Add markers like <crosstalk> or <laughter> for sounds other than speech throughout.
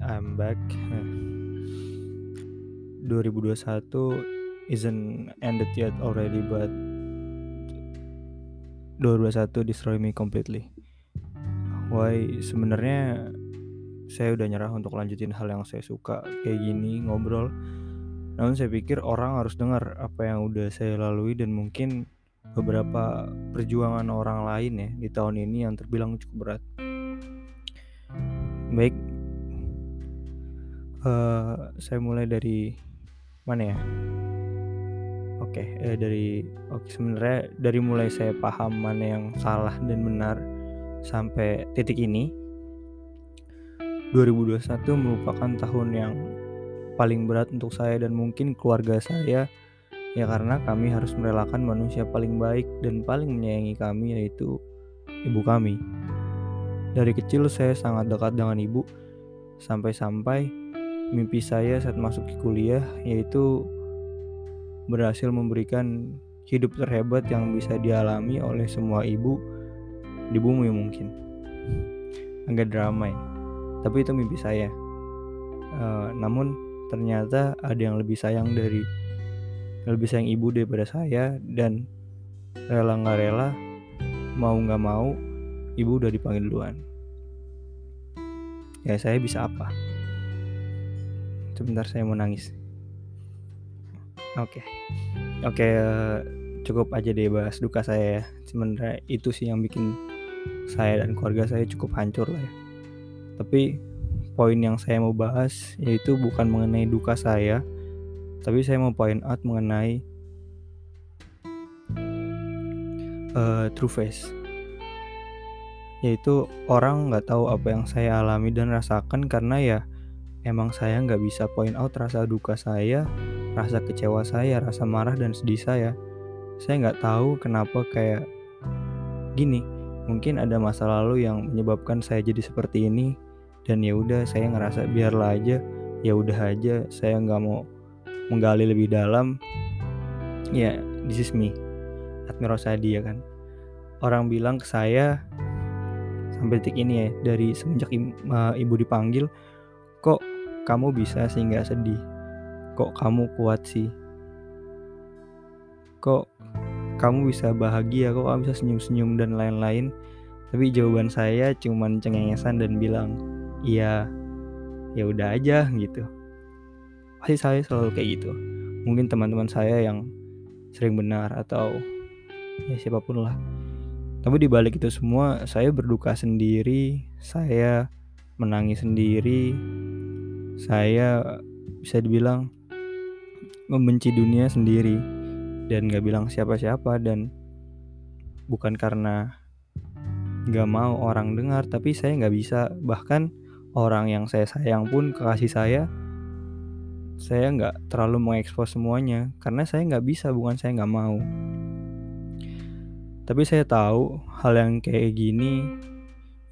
I'm back. 2021 isn't ended yet already, but 2021 destroy me completely. Why? Sebenarnya saya udah nyerah untuk lanjutin hal yang saya suka kayak gini ngobrol. Namun saya pikir orang harus dengar apa yang udah saya lalui dan mungkin beberapa perjuangan orang lain ya di tahun ini yang terbilang cukup berat. Baik, uh, saya mulai dari mana ya? Oke, okay, eh, dari oke okay, sebenarnya dari mulai saya paham mana yang salah dan benar sampai titik ini 2021 merupakan tahun yang paling berat untuk saya dan mungkin keluarga saya ya karena kami harus merelakan manusia paling baik dan paling menyayangi kami yaitu ibu kami. Dari kecil saya sangat dekat dengan ibu, sampai-sampai mimpi saya saat masuk ke kuliah yaitu berhasil memberikan hidup terhebat yang bisa dialami oleh semua ibu di bumi mungkin. Agak drama ya, tapi itu mimpi saya. Uh, namun ternyata ada yang lebih sayang dari lebih sayang ibu daripada saya dan rela nggak rela mau nggak mau ibu udah dipanggil duluan ya saya bisa apa sebentar saya mau nangis. Oke. Okay. oke okay, uh, cukup aja deh bahas duka saya ya. Sebenarnya itu sih yang bikin saya dan keluarga saya cukup hancur lah ya. Tapi poin yang saya mau bahas yaitu bukan mengenai duka saya tapi saya mau point out mengenai uh, true face. Yaitu orang nggak tahu apa yang saya alami dan rasakan karena ya emang saya nggak bisa point out rasa duka saya, rasa kecewa saya, rasa marah dan sedih saya. Saya nggak tahu kenapa kayak gini. Mungkin ada masa lalu yang menyebabkan saya jadi seperti ini dan ya udah saya ngerasa biarlah aja, ya udah aja. Saya nggak mau menggali lebih dalam. Ya, this is me. Admiral Sadi ya kan. Orang bilang ke saya sampai detik ini ya dari semenjak ibu dipanggil kok kamu bisa sih nggak sedih? Kok kamu kuat sih? Kok kamu bisa bahagia? Kok kamu bisa senyum-senyum dan lain-lain? Tapi jawaban saya cuman cengengesan dan bilang iya ya udah aja gitu. Pasti saya selalu kayak gitu. Mungkin teman-teman saya yang sering benar atau ya siapa pun lah. Tapi di balik itu semua, saya berduka sendiri, saya menangis sendiri, saya bisa dibilang membenci dunia sendiri dan gak bilang siapa-siapa dan bukan karena gak mau orang dengar, tapi saya gak bisa. Bahkan orang yang saya sayang pun kekasih saya saya nggak terlalu mengekspos semuanya karena saya nggak bisa bukan saya nggak mau. Tapi saya tahu hal yang kayak gini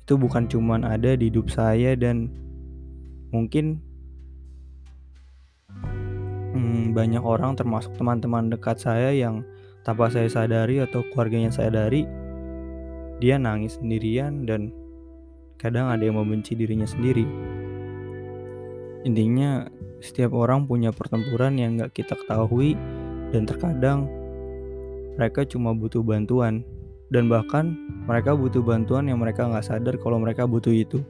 itu bukan cuman ada di hidup saya dan mungkin hmm, banyak orang termasuk teman-teman dekat saya yang tanpa saya sadari atau keluarganya saya sadari dia nangis sendirian dan kadang ada yang membenci dirinya sendiri. Intinya setiap orang punya pertempuran yang gak kita ketahui dan terkadang mereka cuma butuh bantuan dan bahkan mereka butuh bantuan yang mereka nggak sadar kalau mereka butuh itu.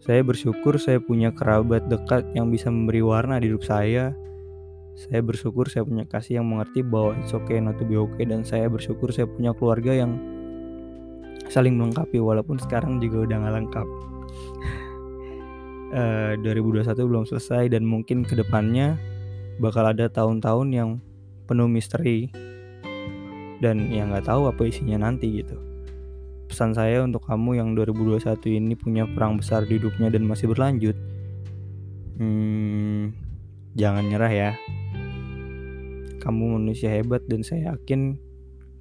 Saya bersyukur saya punya kerabat dekat yang bisa memberi warna di hidup saya. Saya bersyukur saya punya kasih yang mengerti bahwa it's okay not to be okay dan saya bersyukur saya punya keluarga yang saling melengkapi walaupun sekarang juga udah nggak lengkap. uh, <laughs> eh, 2021 belum selesai dan mungkin ke depannya bakal ada tahun-tahun yang penuh misteri dan ya nggak tahu apa isinya nanti gitu pesan saya untuk kamu yang 2021 ini punya perang besar di hidupnya dan masih berlanjut. Hmm, jangan nyerah ya. Kamu manusia hebat dan saya yakin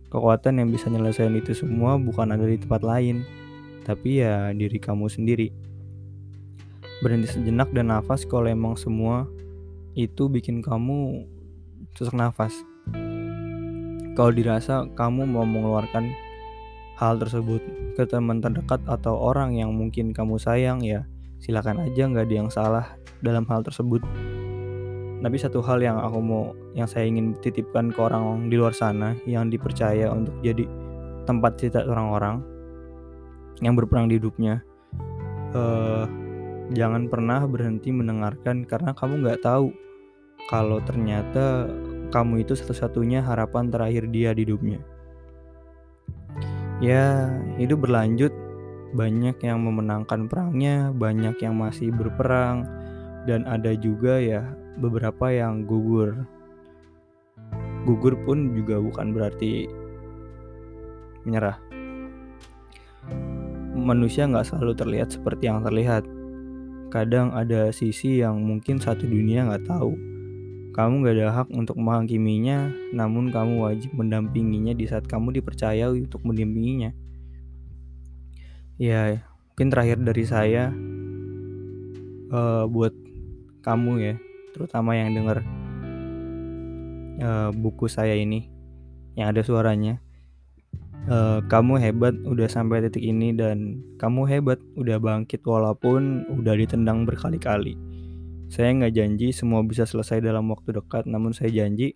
kekuatan yang bisa nyelesain itu semua bukan ada di tempat lain tapi ya diri kamu sendiri. Berhenti sejenak dan nafas kalau emang semua itu bikin kamu sesak nafas. Kalau dirasa kamu mau mengeluarkan hal tersebut ke teman terdekat atau orang yang mungkin kamu sayang ya silakan aja nggak ada yang salah dalam hal tersebut. Tapi satu hal yang aku mau yang saya ingin titipkan ke orang di luar sana yang dipercaya untuk jadi tempat cerita orang-orang yang berperang di hidupnya uh, jangan pernah berhenti mendengarkan karena kamu nggak tahu kalau ternyata kamu itu satu-satunya harapan terakhir dia di hidupnya ya hidup berlanjut banyak yang memenangkan perangnya banyak yang masih berperang dan ada juga ya beberapa yang gugur. Gugur pun juga bukan berarti menyerah. Manusia nggak selalu terlihat seperti yang terlihat. Kadang ada sisi yang mungkin satu dunia nggak tahu. Kamu gak ada hak untuk menghakiminya, namun kamu wajib mendampinginya di saat kamu dipercaya untuk mendampinginya. Ya, mungkin terakhir dari saya uh, buat kamu ya terutama yang denger uh, buku saya ini yang ada suaranya uh, kamu hebat udah sampai titik ini dan kamu hebat udah bangkit walaupun udah ditendang berkali-kali saya nggak janji semua bisa selesai dalam waktu dekat namun saya janji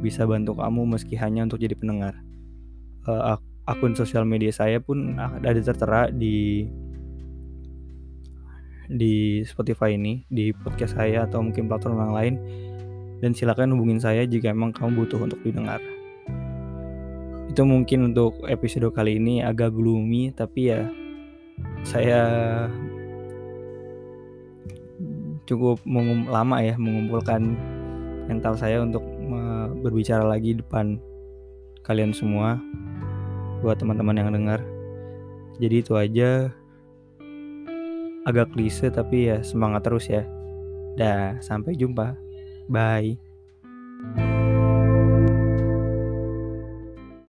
bisa bantu kamu meski hanya untuk jadi pendengar uh, akun sosial media saya pun ada tertera di di Spotify ini, di podcast saya atau mungkin platform yang lain. Dan silakan hubungin saya jika emang kamu butuh untuk didengar. Itu mungkin untuk episode kali ini agak gloomy, tapi ya saya cukup mengum lama ya mengumpulkan mental saya untuk berbicara lagi depan kalian semua buat teman-teman yang dengar. Jadi itu aja agak klise tapi ya semangat terus ya. Dah, sampai jumpa. Bye.